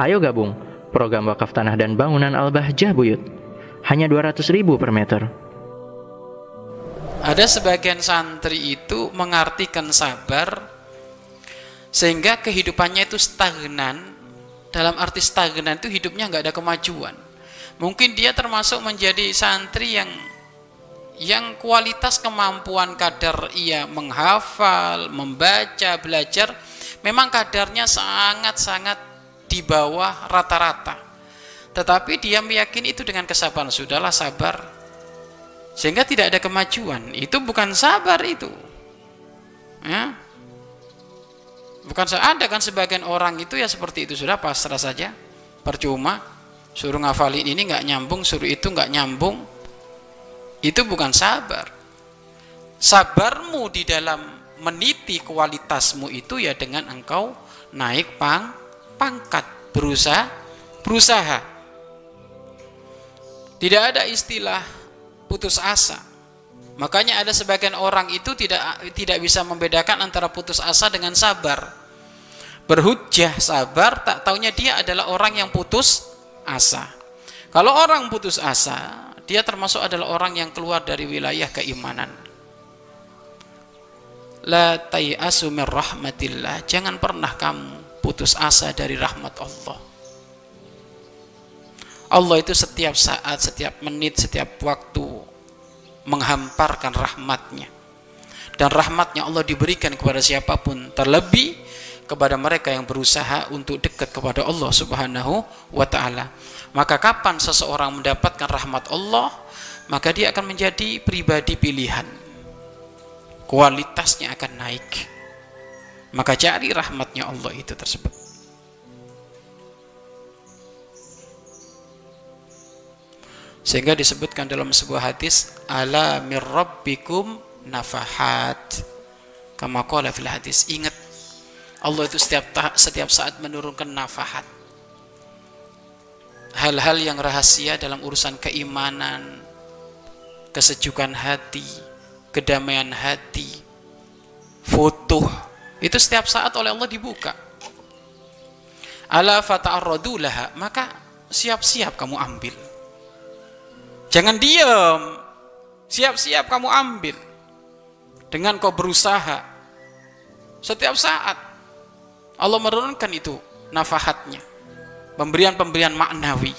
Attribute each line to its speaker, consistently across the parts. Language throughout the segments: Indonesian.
Speaker 1: Ayo gabung program wakaf tanah dan bangunan Al-Bahjah Buyut. Hanya 200 ribu per meter.
Speaker 2: Ada sebagian santri itu mengartikan sabar sehingga kehidupannya itu stagnan. Dalam arti stagnan itu hidupnya nggak ada kemajuan. Mungkin dia termasuk menjadi santri yang yang kualitas kemampuan kadar ia menghafal, membaca, belajar memang kadarnya sangat-sangat di bawah rata-rata. Tetapi dia meyakini itu dengan kesabaran, sudahlah sabar. Sehingga tidak ada kemajuan. Itu bukan sabar itu. Ya. Bukan ada kan sebagian orang itu ya seperti itu sudah pasrah saja. Percuma suruh ngafalin ini nggak nyambung, suruh itu nggak nyambung itu bukan sabar. Sabarmu di dalam meniti kualitasmu itu ya dengan engkau naik pang pangkat, berusaha berusaha. Tidak ada istilah putus asa. Makanya ada sebagian orang itu tidak tidak bisa membedakan antara putus asa dengan sabar. Berhujjah sabar, tak taunya dia adalah orang yang putus asa. Kalau orang putus asa, dia termasuk adalah orang yang keluar dari wilayah keimanan. La tayasu rahmatillah. Jangan pernah kamu putus asa dari rahmat Allah. Allah itu setiap saat, setiap menit, setiap waktu menghamparkan rahmatnya. Dan rahmatnya Allah diberikan kepada siapa pun. Terlebih kepada mereka yang berusaha untuk dekat kepada Allah Subhanahu wa taala. Maka kapan seseorang mendapatkan rahmat Allah, maka dia akan menjadi pribadi pilihan. Kualitasnya akan naik. Maka cari rahmatnya Allah itu tersebut. Sehingga disebutkan dalam sebuah hadis, ala mirrabbikum nafahat. Kama qala fil hadis, ingat Allah itu setiap setiap saat menurunkan nafahat. Hal-hal yang rahasia dalam urusan keimanan, kesejukan hati, kedamaian hati, foto, itu setiap saat oleh Allah dibuka. Ala fata'arradu laha, maka siap-siap kamu ambil. Jangan diam. Siap-siap kamu ambil. Dengan kau berusaha. Setiap saat Allah menurunkan itu nafahatnya. Pemberian-pemberian maknawi.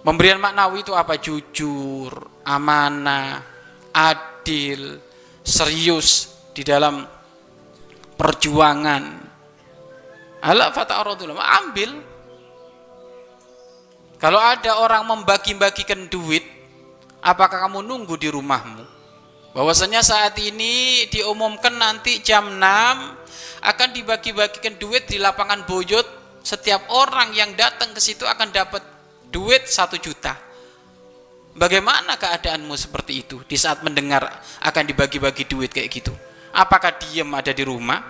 Speaker 2: Pemberian maknawi itu apa? Jujur, amanah, adil, serius di dalam perjuangan. Ala fata'aradul ambil. Kalau ada orang membagi-bagikan duit, apakah kamu nunggu di rumahmu? Bahwasanya saat ini diumumkan nanti jam 6 akan dibagi-bagikan duit di lapangan Boyot setiap orang yang datang ke situ akan dapat duit satu juta bagaimana keadaanmu seperti itu di saat mendengar akan dibagi-bagi duit kayak gitu apakah diem ada di rumah?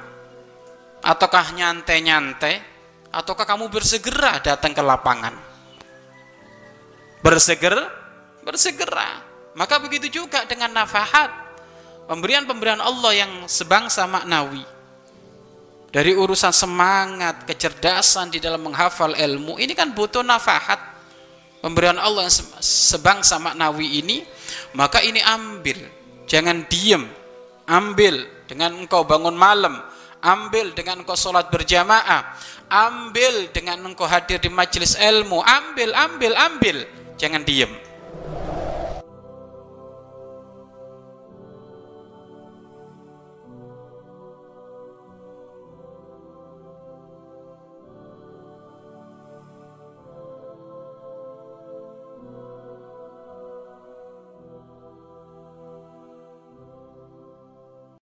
Speaker 2: Ataukah nyantai-nyantai? Ataukah kamu bersegera datang ke lapangan? Bersegera bersegera. Maka begitu juga dengan nafahat pemberian-pemberian Allah yang sebangsa maknawi. Dari urusan semangat, kecerdasan di dalam menghafal ilmu, ini kan butuh nafahat. Pemberian Allah yang sebangsa maknawi ini, maka ini ambil. Jangan diem. Ambil dengan engkau bangun malam. Ambil dengan engkau sholat berjamaah. Ambil dengan engkau hadir di majelis ilmu. Ambil, ambil, ambil. Jangan diem